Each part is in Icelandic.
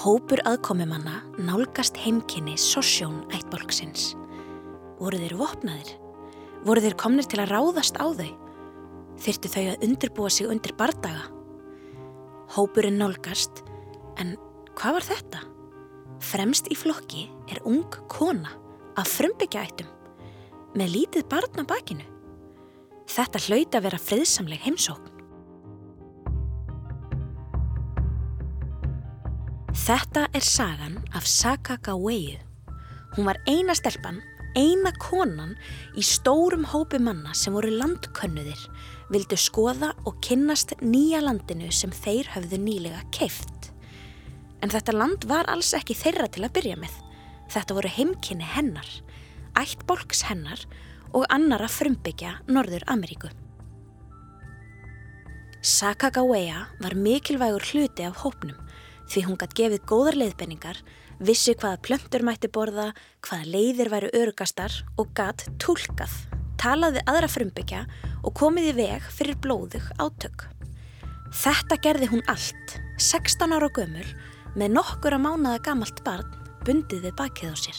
Hópur aðkomumanna nálgast heimkynni Sossjón ættbólksins. Voru þeir vopnaðir? Voru þeir komnir til að ráðast á þau? Þyrtu þau að undirbúa sig undir bardaga? Hópurinn nálgast, en hvað var þetta? Fremst í flokki er ung kona af frumbyggja ættum með lítið barna bakinu. Þetta hlauti að vera friðsamleg heimsókn. Þetta er sagan af Sakagaweiu. Hún var eina stelpan, eina konan í stórum hópi manna sem voru landkönnuðir, vildu skoða og kynnast nýja landinu sem þeir höfðu nýlega keift. En þetta land var alls ekki þeirra til að byrja með. Þetta voru heimkynni hennar, ættbolks hennar og annara frumbyggja Norður Ameríku. Sakagawea var mikilvægur hluti af hópnum því hún gætt gefið góðar leiðbenningar, vissi hvaða plöntur mætti borða, hvaða leiðir væru örugastar og gætt tólkað, talaði aðra frumbyggja og komið í veg fyrir blóðug átök. Þetta gerði hún allt, 16 ára gömul, með nokkur að mánaða gamalt barn bundið við bakið á sér.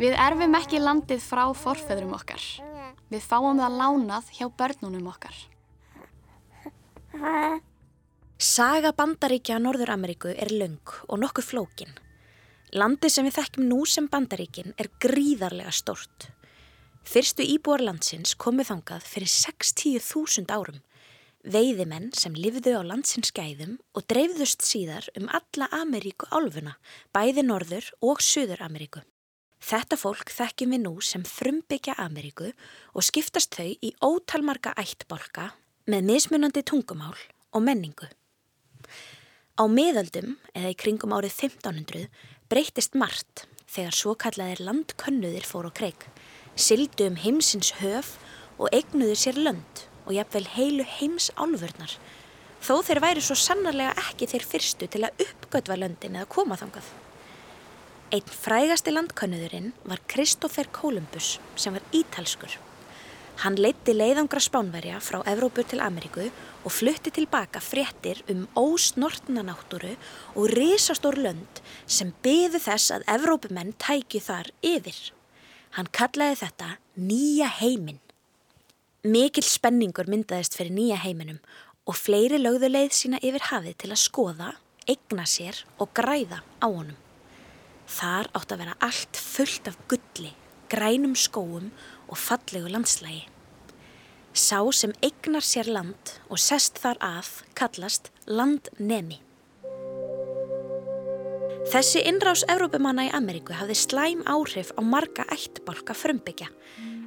Við erfum ekki landið frá forfeðrum okkar. Við fáum það lánað hjá börnunum okkar. Saga bandaríkja á Norður Ameríku er laung og nokkuð flókin. Landið sem við þekkjum nú sem bandaríkin er gríðarlega stort. Fyrstu íbúar landsins komið þangað fyrir 60.000 árum. Veiðimenn sem livðu á landsins gæðum og dreifðust síðar um alla Ameríku álfuna, bæði Norður og Suður Ameríku. Þetta fólk þekkjum við nú sem frumbyggja Ameríku og skiptast þau í ótalmarga ættbolka með mismunandi tungumál og menningu. Á miðöldum, eða í kringum árið 1500, breytist margt þegar svo kallaðir landkönnuðir fór á kreik, sildu um heimsins höf og eignuður sér lönd og jafnvel heilu heims álfurnar, þó þeir væri svo sannarlega ekki þeir fyrstu til að uppgötva löndin eða koma þangað. Einn frægasti landkönnuðurinn var Kristófer Kolumbus sem var ítalskur. Hann leitti leiðangra spánverja frá Evrópu til Ameríku og flutti tilbaka fréttir um ósnortna náttúru og risastór lönd sem byðu þess að Evrópumenn tækju þar yfir. Hann kallaði þetta nýja heiminn. Mikil spenningur myndaðist fyrir nýja heiminum og fleiri lögðu leið sína yfir hafið til að skoða, egna sér og græða á honum. Þar átt að vera allt fullt af gulli, grænum skóum og fallegu landslægi. Sá sem egnar sér land og sest þar að kallast landnemi. Þessi innrás Evrópumanna í Ameríku hafði slæm áhrif á marga ættbálka frumbyggja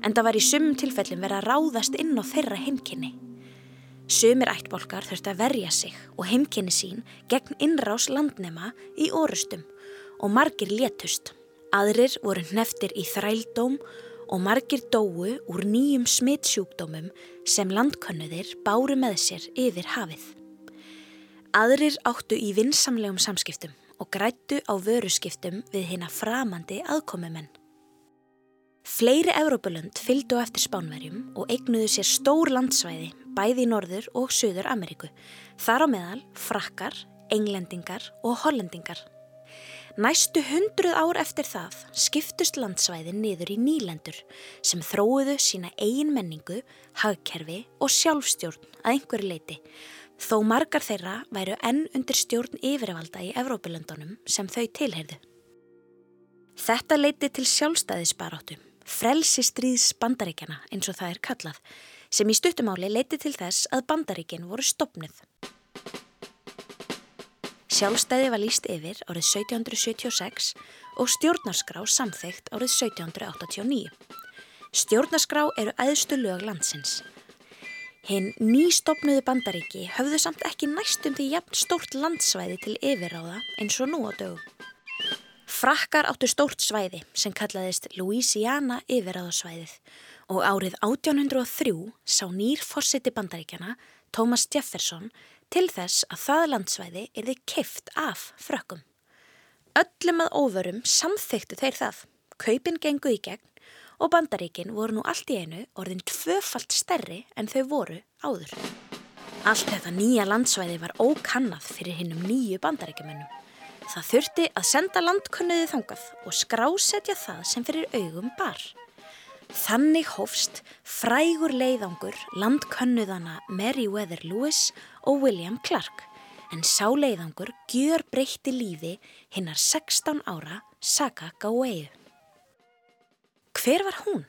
en það var í sumum tilfellum verið að ráðast inn á þeirra heimkynni. Sumir ættbálkar þurfti að verja sig og heimkynni sín gegn innrás landnema í orustum og margir létust. Aðrir voru hneftir í þrældóm og margir dóu úr nýjum smittsjúkdómum sem landkönnuðir báru með sér yfir hafið. Aðrir áttu í vinsamlegum samskiptum og grættu á vöruskiptum við hinn að framandi aðkomumenn. Fleiri Evrópulönd fylgdu eftir spánverjum og eignuðu sér stór landsvæði bæði í Norður og Suður Ameríku, þar á meðal frakkar, englendingar og hollendingar. Næstu hundruð ár eftir það skiptust landsvæðin niður í nýlendur sem þróuðu sína eigin menningu, hagkerfi og sjálfstjórn að einhverju leiti þó margar þeirra væru enn undir stjórn yfirvalda í Evrópulöndunum sem þau tilheyrðu. Þetta leiti til sjálfstæðisbaráttu, frelsi stríðs bandaríkjana eins og það er kallað, sem í stuttumáli leiti til þess að bandaríkin voru stopnið. Sjálfstæði var líst yfir árið 1776 og stjórnarskrá samþygt árið 1789. Stjórnarskrá eru æðstu lög landsins. Hinn nýstopnuðu bandaríki höfðu samt ekki næstum því jafn stórt landsvæði til yfirráða eins og nú á dögum. Frakkar áttu stórt svæði sem kallaðist Louisiana yfirráðasvæðið og árið 1803 sá nýr fórseti bandaríkjana, Thomas Jefferson, til þess að það landsvæði erði keift af frökkum. Öllum að óvörum samþyktu þeir það, kaupin gengu í gegn og bandaríkin voru nú allt í einu orðin tvöfalt stærri en þau voru áður. Allt þetta nýja landsvæði var ókannað fyrir hinnum nýju bandarækjumennum. Það þurfti að senda landkönnuði þangað og skrásetja það sem fyrir augum bar. Þannig hófst frægur leiðangur landkönnuðana Meriwether Lewis og William Clark en sá leiðangur gjör breytti lífi hinnar 16 ára Saga Gaweu. Hver var hún?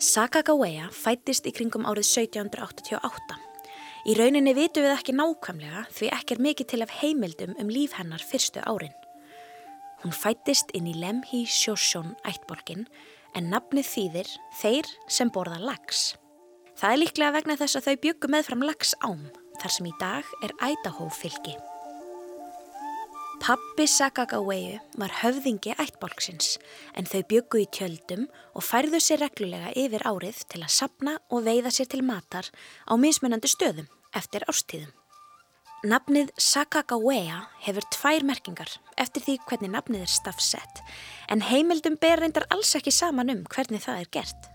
Saga Gawea fættist í kringum árið 1788. Í rauninni vitum við ekki nákvæmlega því ekki er mikið til af heimildum um líf hennar fyrstu árin. Hún fættist inn í Lemhi Sjósjón ættborgin en nafnið þýðir þeir sem borða lags. Það er líklega vegna þess að þau byggu með fram lags ám þar sem í dag er Idaho fylgi. Pappi Sakagaweu var höfðingi ættbálksins en þau byggu í tjöldum og færðu sér reglulega yfir árið til að sapna og veiða sér til matar á mismunandi stöðum eftir ástíðum. Nafnið Sakagawea hefur tvær merkingar eftir því hvernig nafnið er stafsett en heimildum ber reyndar alls ekki saman um hvernig það er gert.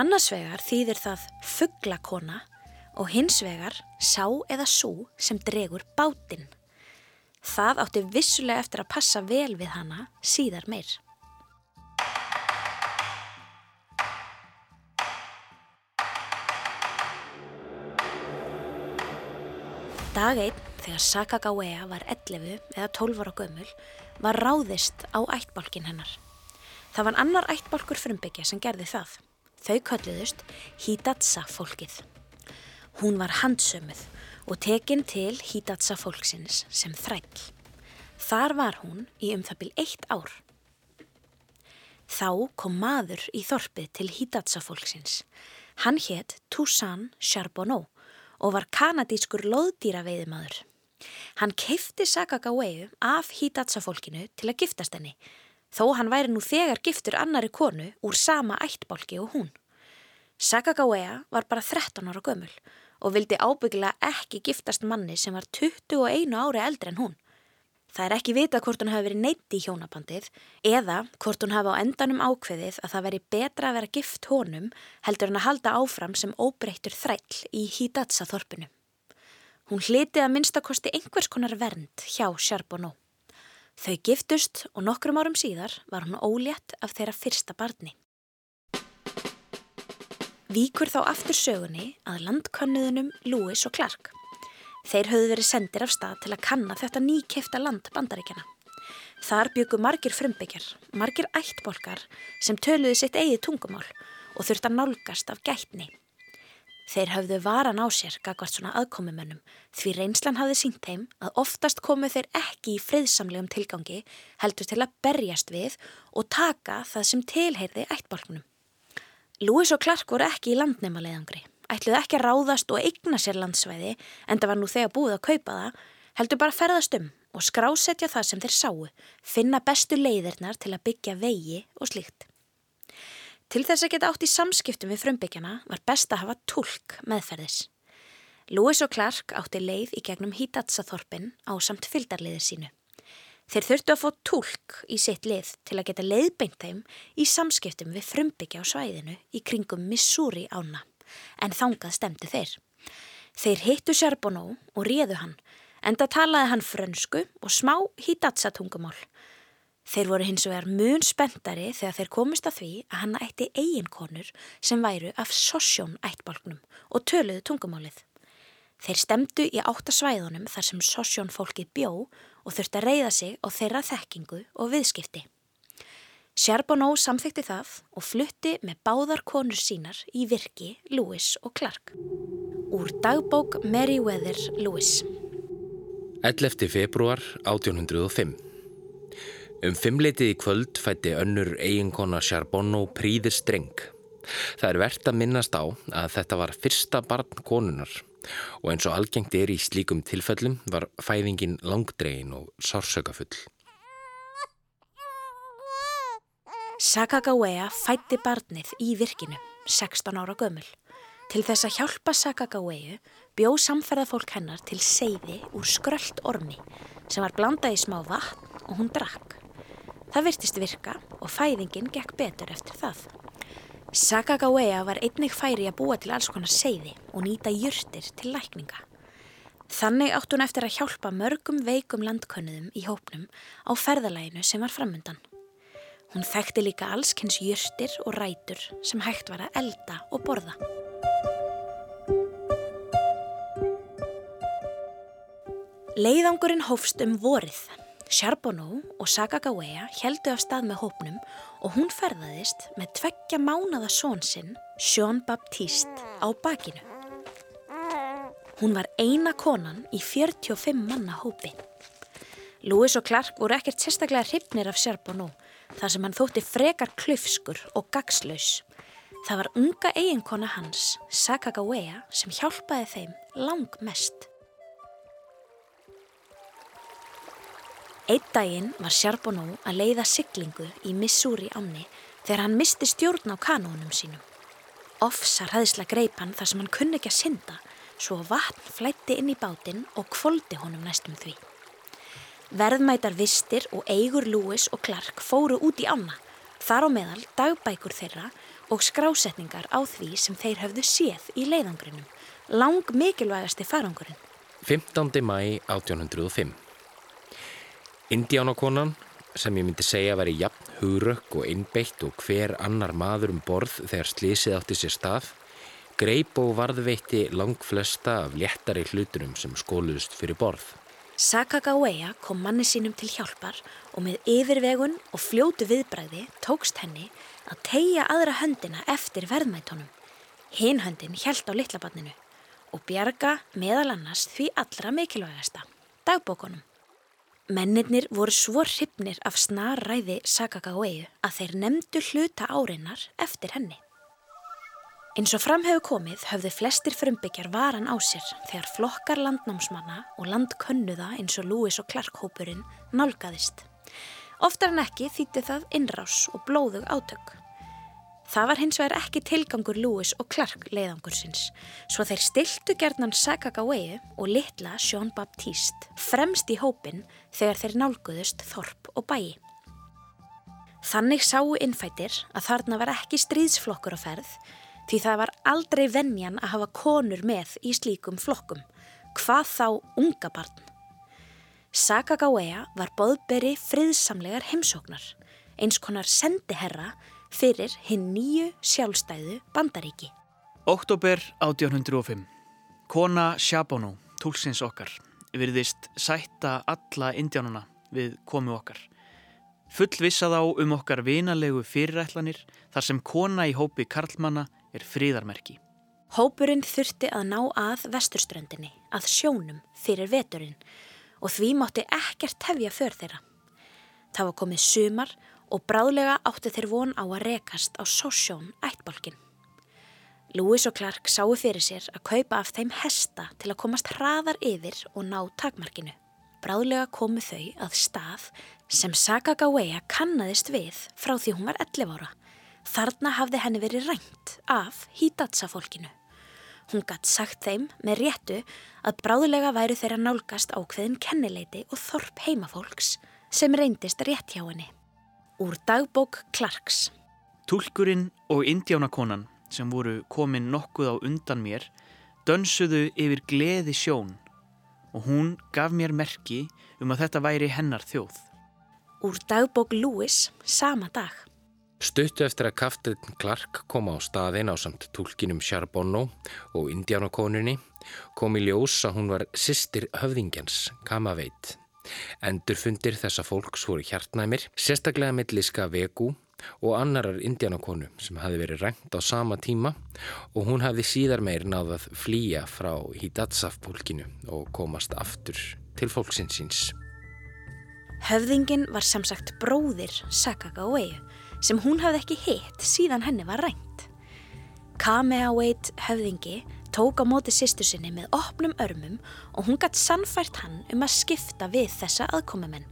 Annars vegar þýðir það fugglakona og hins vegar sá eða sú sem dregur bátinn. Það átti vissulega eftir að passa vel við hana síðar meir. Dag einn, þegar Sakagawea var 11 eða 12 ára gömul, var ráðist á ættbálkin hennar. Það var annar ættbálkur frumbyggja sem gerði það. Þau kölluðust Hidatsa fólkið. Hún var handsömuð og tekinn til Hidatsa fólksins sem þræll. Þar var hún í um það byrj eitt ár. Þá kom maður í þorpið til Hidatsa fólksins. Hann hétt Toussaint Charbonneau og var kanadískur loðdýra veiðimaður. Hann keifti Sakagaweu af Hidatsa fólkinu til að giftast henni, þó hann væri nú þegar giftur annari konu úr sama ættbálki og hún. Sakagawea var bara 13 ára gömul og vildi ábyggilega ekki giftast manni sem var 21 ári eldri en hún. Það er ekki vita hvort hún hafi verið neitt í hjónabandið eða hvort hún hafi á endanum ákveðið að það veri betra að vera gift honum heldur hann að halda áfram sem óbreyttur þræll í Hidatsa þorpinu. Hún hlitið að minnstakosti einhvers konar vernd hjá Charbonneau. Þau giftust og nokkrum árum síðar var hún ólétt af þeirra fyrsta barni. Víkur þá aftur sögunni að landkönnuðunum Lewis og Clark. Þeir höfðu verið sendir af stað til að kanna þetta nýkefta land bandaríkjana. Þar byggu margir frumbyggjar, margir ættbolkar sem töluði sitt eigið tungumál og þurft að nálgast af gætni. Þeir höfðu varan á sér gagvart svona aðkomumönnum því reynslan hafði sínt heim að oftast komu þeir ekki í friðsamlegum tilgangi heldur til að berjast við og taka það sem tilheyrði ættbolkunum. Lewis og Clark voru ekki í landnema leiðangri, ætluð ekki að ráðast og eigna sér landsvæði en það var nú þegar búið að kaupa það, heldur bara að ferðast um og skrásetja það sem þeir sáu, finna bestu leiðirnar til að byggja vegi og slíkt. Til þess að geta átt í samskiptum við frumbyggjana var best að hafa tólk meðferðis. Lewis og Clark átti leið í gegnum Hidatsa-þorpin á samt fyldarliðið sínu. Þeir þurftu að fá tólk í sitt lið til að geta leiðbeint þeim í samskiptum við frumbyggja á svæðinu í kringum Missouri ána, en þangað stemdi þeir. Þeir hittu Charbonneau og réðu hann, enda talaði hann frönsku og smá hitatsa tungumál. Þeir voru hins vegar mun spendari þegar þeir komist að því að hann ætti eiginkonur sem væru af sosjón ættbálknum og töluðu tungumálið. Þeir stemdu í áttasvæðunum þar sem sosjón fólkið bjó og þurfti að reyða sig á þeirra þekkingu og viðskipti. Charbonneau samþykti það og flutti með báðar konur sínar í virki Lewis og Clark. Úr dagbók Meriwether Lewis. 11. februar 1805 Um fimmleitið í kvöld fætti önnur eiginkona Charbonneau príðir streng. Það er verðt að minnast á að þetta var fyrsta barn konunar og eins og algengt er í slíkum tilfellum var fæðingin langdregin og sársökafull. Sakagawea fætti barnið í virkinu, 16 ára gömul. Til þess að hjálpa Sakagaweu bjó samferðafólk hennar til seiði úr skröld ormi sem var blandað í smá vatn og hún drakk. Það virtist virka og fæðingin gekk betur eftir það. Sakagawea var einnig færi að búa til alls konar seiði og nýta jörtir til lækninga. Þannig átt hún eftir að hjálpa mörgum veikum landkönnuðum í hópnum á ferðalæginu sem var framundan. Hún þekkti líka allskynns jörtir og rætur sem hægt var að elda og borða. Leiðangurinn hófst um vorið. Charbonneau og Sakagawea heldu af stað með hópnum og hún ferðaðist með tveggja mánada són sinn, Jean Baptiste, á bakinu. Hún var eina konan í 45 manna hópi. Louis og Clark voru ekkert sérstaklega hrifnir af Charbonneau þar sem hann þótti frekar klöfskur og gagslaus. Það var unga eiginkona hans, Sakagawea, sem hjálpaði þeim lang mest. Eitt daginn var Charbonneau að leiða siglingu í Missouri áni þegar hann misti stjórn á kanónum sínum. Offsar hæðisla greipan þar sem hann kunni ekki að synda svo vatn flætti inn í bátinn og kvoldi honum næstum því. Verðmætar vistir og eigur Lewis og Clark fóru út í ána, þar á meðal dagbækur þeirra og skrásetningar á því sem þeir höfðu séð í leiðangrinum, lang mikilvægasti farangurinn. 15. mæ 1805 Indiánakonan, sem ég myndi segja að veri jafn hugrökk og innbeitt og hver annar maður um borð þegar slísið átti sér stað, greip og varðveitti lang flesta af léttari hlutunum sem skóluðust fyrir borð. Sakagawea kom manni sínum til hjálpar og með yfirvegun og fljótu viðbræði tókst henni að tegja aðra höndina eftir verðmætonum. Hinn höndin hjælt á litlabanninu og bjarga meðal annars því allra mikilvægasta, dagbókonum. Mennirnir voru svo hrifnir af snarræði Sakagaweu að þeir nefndu hluta áreinar eftir henni. Eins og fram hefur komið höfðu flestir frumbyggjar varan á sér þegar flokkar landnámsmanna og landkönnuða eins og Lewis og Clark hópurinn nálgæðist. Oftar en ekki þýtti það innrás og blóðug átök. Það var hins vegar ekki tilgangur Lewis og Clark leiðangursins, svo þeir stiltu gerðnan Sakagaweu og litla Jean Baptiste fremst í hópin þegar þeir nálguðust Þorp og bæi. Þannig sáu innfætir að þarna var ekki stríðsflokkur á ferð, því það var aldrei vennjan að hafa konur með í slíkum flokkum, hvað þá unga barn. Sakagawea var boðberi friðsamlegar heimsóknar, eins konar sendiherra fyrir hinn nýju sjálfstæðu bandaríki. Oktober 1805. Kona Shabonu, tólsins okkar, virðist sætta alla indjánuna við komu okkar. Fullvissa þá um okkar vinalegu fyrirætlanir þar sem kona í hópi Karlmanna er fríðarmerki. Hópurinn þurfti að ná að vesturströndinni, að sjónum fyrir veturinn og því mátti ekkert hefja för þeirra. Það var komið sumar og bráðlega áttu þeir von á að rekast á sósjón ættbólkin. Lewis og Clark sáu fyrir sér að kaupa af þeim hesta til að komast hraðar yfir og ná takmarkinu. Bráðlega komu þau að stað sem Sakagawea kannadist við frá því hún var 11 ára. Þarna hafði henni verið rænt af Hidatsa fólkinu. Hún gatt sagt þeim með réttu að bráðlega væru þeirra nálgast ákveðin kennileiti og þorp heimafólks sem reyndist rétt hjá henni. Úr dagbók Clarks Tulkurinn og indjánakonan sem voru komin nokkuð á undan mér dönsuðu yfir gleði sjón og hún gaf mér merki um að þetta væri hennar þjóð. Úr dagbók Lewis sama dag. Stuttu eftir að kaftin Clark kom á staðin á samt tólkinum Charbonneau og indjánakonunni kom í ljós að hún var sýstir höfðingjans, Kamaveit. Endurfundir þessa fólks voru hjartnæmir, sérstaklega milliska Vegu og annarar indianakonu sem hafi verið rænt á sama tíma og hún hafi síðar meir náðað flýja frá Hidatsaf-pólkinu og komast aftur til fólksinsins. Höfðingin var samsagt bróðir Sakagaweu sem hún hafði ekki hitt síðan henni var rænt. Kameaweit höfðingi tók á móti sýstu sinni með opnum örmum og hún gætt sannfært hann um að skipta við þessa aðkomumenn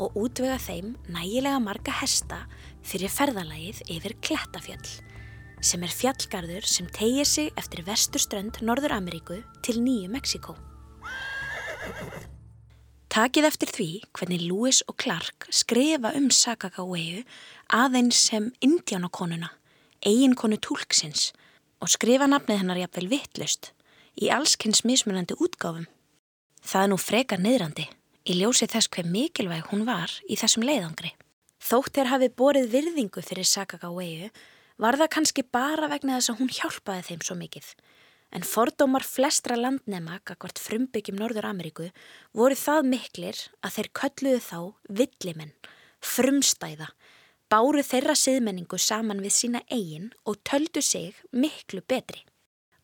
og útvega þeim nægilega marga hesta fyrir ferðalagið yfir Klettafjall sem er fjallgarður sem tegir sig eftir vesturströnd Norður Ameríku til Nýju Mexiko. Takið eftir því hvernig Lewis og Clark skrifa um Sakagaweu aðeins sem indjánakonuna eiginkonu tólksins og skrifa nafnið hennar jafnvel vittlust í allskynns mismunandi útgáfum. Það er nú frekar niðrandi í ljósi þess hver mikilvæg hún var í þessum leiðangri. Þótt er hafið borið virðingu fyrir Sakagawegu var það kannski bara vegna þess að hún hjálpaði þeim svo mikið. En fordómar flestra landnema, akkvart frumbyggjum Norður Ameríku, voru það miklir að þeir kölluðu þá villimenn, frumstæða, báru þeirra siðmenningu saman við sína eigin og töldu sig miklu betri.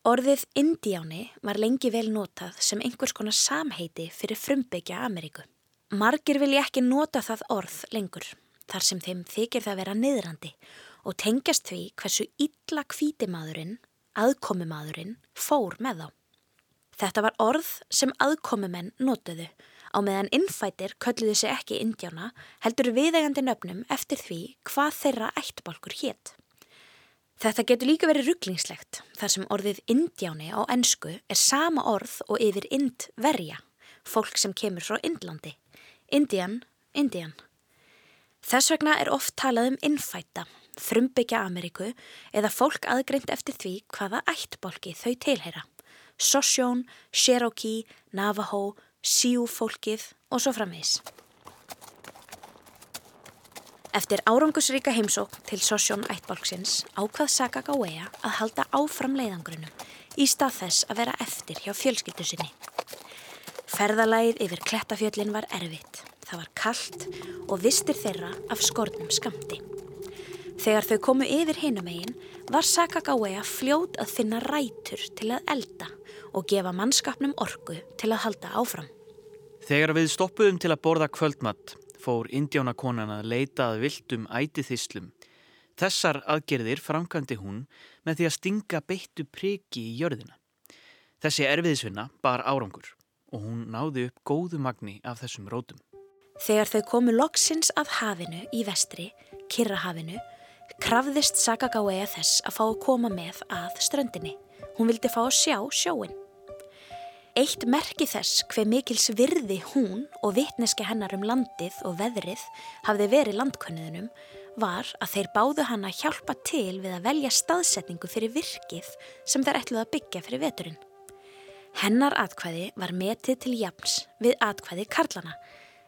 Orðið Indiáni var lengi vel notað sem einhvers konar samheiti fyrir frumbyggja Ameríku. Margir vilja ekki nota það orð lengur, þar sem þeim þykir það vera niðrandi og tengjast því hversu illa kvítimaðurinn, aðkomumadurinn, fór með þá. Þetta var orð sem aðkomumenn notuðu á meðan innfætir kölluðu sig ekki indjána heldur viðegandi nöfnum eftir því hvað þeirra ættbalkur hétt. Þetta getur líka verið rugglingslegt þar sem orðið indjáni á ennsku er sama orð og yfir indverja, fólk sem kemur frá Indlandi. Indian, Indian. Þess vegna er oft talað um innfæta frumbyggja Ameríku eða fólk aðgreint eftir því hvaða ættbólki þau tilheyra. Sosjón, Cherokee, Navajo, Sioux fólkið og svo framvegs. Eftir árangusríka heimsók til Sosjón ættbólksins ákvað Sakagawea að halda áfram leiðangrunum í stað þess að vera eftir hjá fjölskyldu sinni. Ferðalægið yfir klettafjöllin var erfitt. Það var kallt og vistir þeirra af skornum skamti. Þegar þau komu yfir hinumegin var Sakagawea fljót að finna rætur til að elda og gefa mannskapnum orgu til að halda áfram. Þegar við stoppuðum til að borða kvöldmatt fór indjánakonan að leita að viltum ætithíslum. Þessar aðgerðir framkandi hún með því að stinga beittu priki í jörðina. Þessi erfiðisvinna bar árangur og hún náði upp góðu magni af þessum rótum. Þegar þau komu loksins að hafinu í vestri, Kirrahafinu, krafðist Sakagawea þess að fá að koma með að ströndinni. Hún vildi fá að sjá sjóin. Eitt merki þess hver mikils virði hún og vitneski hennar um landið og veðrið hafði verið landkönniðunum var að þeir báðu hann að hjálpa til við að velja staðsetningu fyrir virkið sem þeir ætluð að byggja fyrir veturinn. Hennar atkvæði var metið til jafns við atkvæði Karlana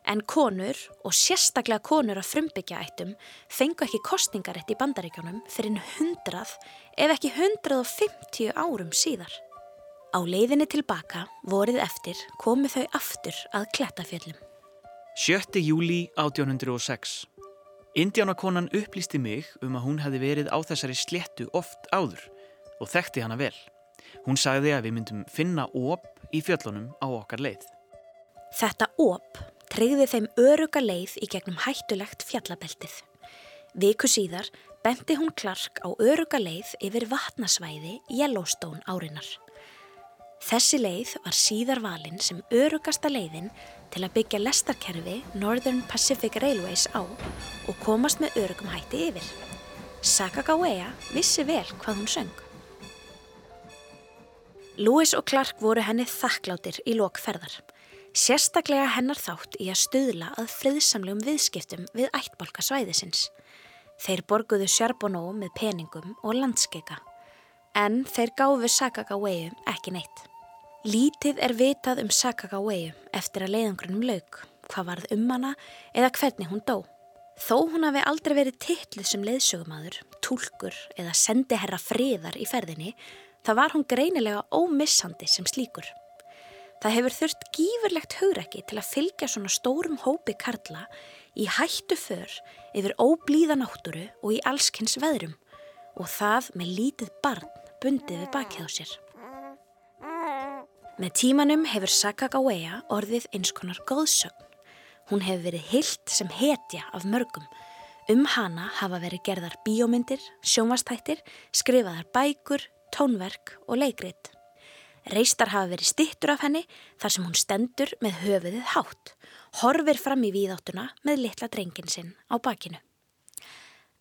en konur og sérstaklega konur af frumbyggjaættum fengu ekki kostningarétt í bandaríkjónum fyrir hundrað ef ekki 150 árum síðar. Á leiðinni tilbaka, vorið eftir, komu þau aftur að klettafjöllum. 7. júli 1806. Indiánakonan upplýsti mig um að hún hefði verið á þessari sléttu oft áður og þekkti hana vel. Hún sagði að við myndum finna óp í fjöllunum á okkar leið. Þetta óp treyði þeim öruga leið í gegnum hættulegt fjallabeltið. Viku síðar bendi hún Clark á öruga leið yfir vatnasvæði Yellowstone árinar. Þessi leið var síðar valinn sem örugasta leiðin til að byggja lestarkerfi Northern Pacific Railways á og komast með örugum hætti yfir. Sakagawea vissi vel hvað hún söng. Lewis og Clark voru henni þakkláttir í lokferðar. Sérstaklega hennar þátt í að stuðla að friðsamlegum viðskiptum við ættbolka svæðisins. Þeir borguðu Sjarbonó með peningum og landskeika, en þeir gáfu Sakagaweu ekki neitt. Lítið er vitað um Sakagaweu eftir að leiðangrunum lauk, hvað varð um hana eða hvernig hún dó. Þó hún hafi aldrei verið titluð sem leiðsögumadur, tólkur eða sendiherra friðar í ferðinni, það var hún greinilega ómissandi sem slíkur. Það hefur þurft gífurlegt hugrekki til að fylgja svona stórum hópi karla í hættu för yfir óblíða náttúru og í allskynns veðrum og það með lítið barn bundið við bakið á sér. Með tímanum hefur Sakagawea orðið eins konar góðsögn. Hún hefur verið hilt sem hetja af mörgum. Um hana hafa verið gerðar bíómyndir, sjónvastættir, skrifaðar bækur, tónverk og leikrit. Reistar hafa verið stittur af henni þar sem hún stendur með höfuðið hátt, horfir fram í víðáttuna með litla drengin sinn á bakinu.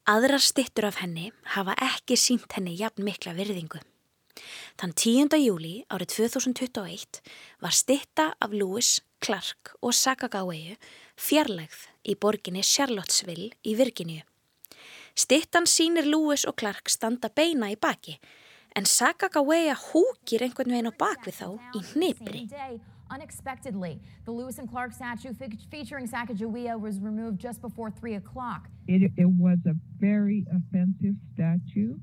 Aðrar stittur af henni hafa ekki sínt henni jafn mikla virðingu. Þann 10. júli árið 2021 var stitta af Lewis, Clark og Sakagaweu fjarlægð í borginni Charlottesville í Virginíu. Stittan sínir Lewis og Clark standa beina í baki en Sacagawea húkir einhvern veginn á bakvið þá í hnipri. Unexpectedly, the Lewis and Clark statue featuring Sacagawea was removed just before 3 o'clock. It, it was a very offensive statue.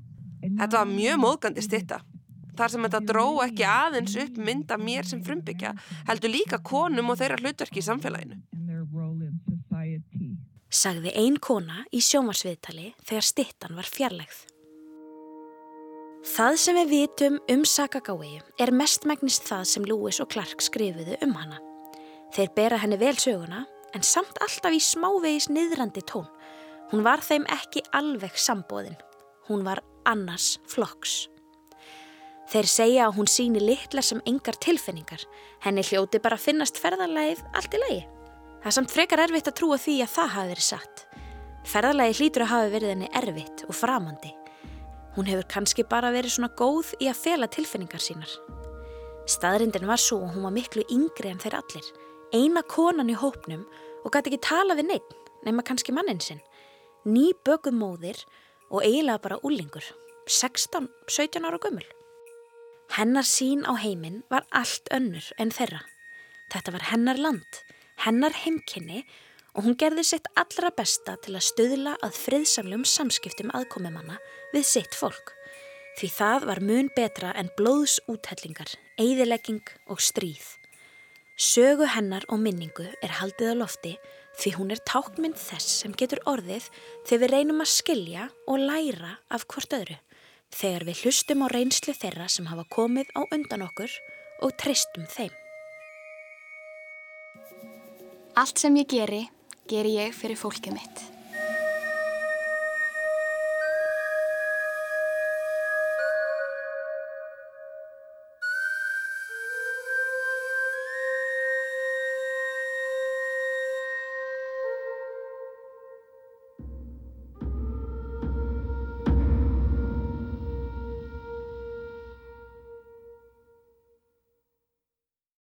Þetta var mjög móðgandi stitta. Þar sem þetta dró ekki aðeins upp mynda mér sem frumbyggja, heldur líka konum og þeirra hlutverki í samfélaginu. Sagði ein kona í sjómarsviðtali þegar stittan var fjarlægð. Það sem við vitum um Sakagái er mestmægnist það sem Lewis og Clark skrifuðu um hana. Þeir bera henni vel söguna en samt alltaf í smávegis niðrandi tón. Hún var þeim ekki alveg sambóðin. Hún var annars flokks. Þeir segja að hún síni litla sem engar tilfinningar. Henni hljóti bara finnast ferðarlægið allt í lagi. Það er samt frekar erfitt að trúa því að það hafi verið satt. Ferðarlægi hlýtur að hafi verið henni erfitt og framandi. Hún hefur kannski bara verið svona góð í að fela tilfinningar sínar. Staðrindin var svo og hún var miklu yngri en þeir allir. Eina konan í hópnum og gæti ekki tala við neitt, nema kannski mannin sinn. Ný bökuð móðir og eiginlega bara úlingur. 16-17 ára gömul. Hennar sín á heiminn var allt önnur en þeirra. Þetta var hennar land, hennar heimkynni og hún gerði sitt allra besta til að stöðla að friðsamlum samskiptum aðkomimanna við sitt fólk. Því það var mun betra en blóðsúthellingar, eigðilegging og stríð. Sögu hennar og minningu er haldið á lofti því hún er tákmynd þess sem getur orðið þegar við reynum að skilja og læra af hvort öðru. Þegar við hlustum á reynslu þeirra sem hafa komið á undan okkur og treystum þeim. Allt sem ég geri ger ég fyrir fólkið mitt.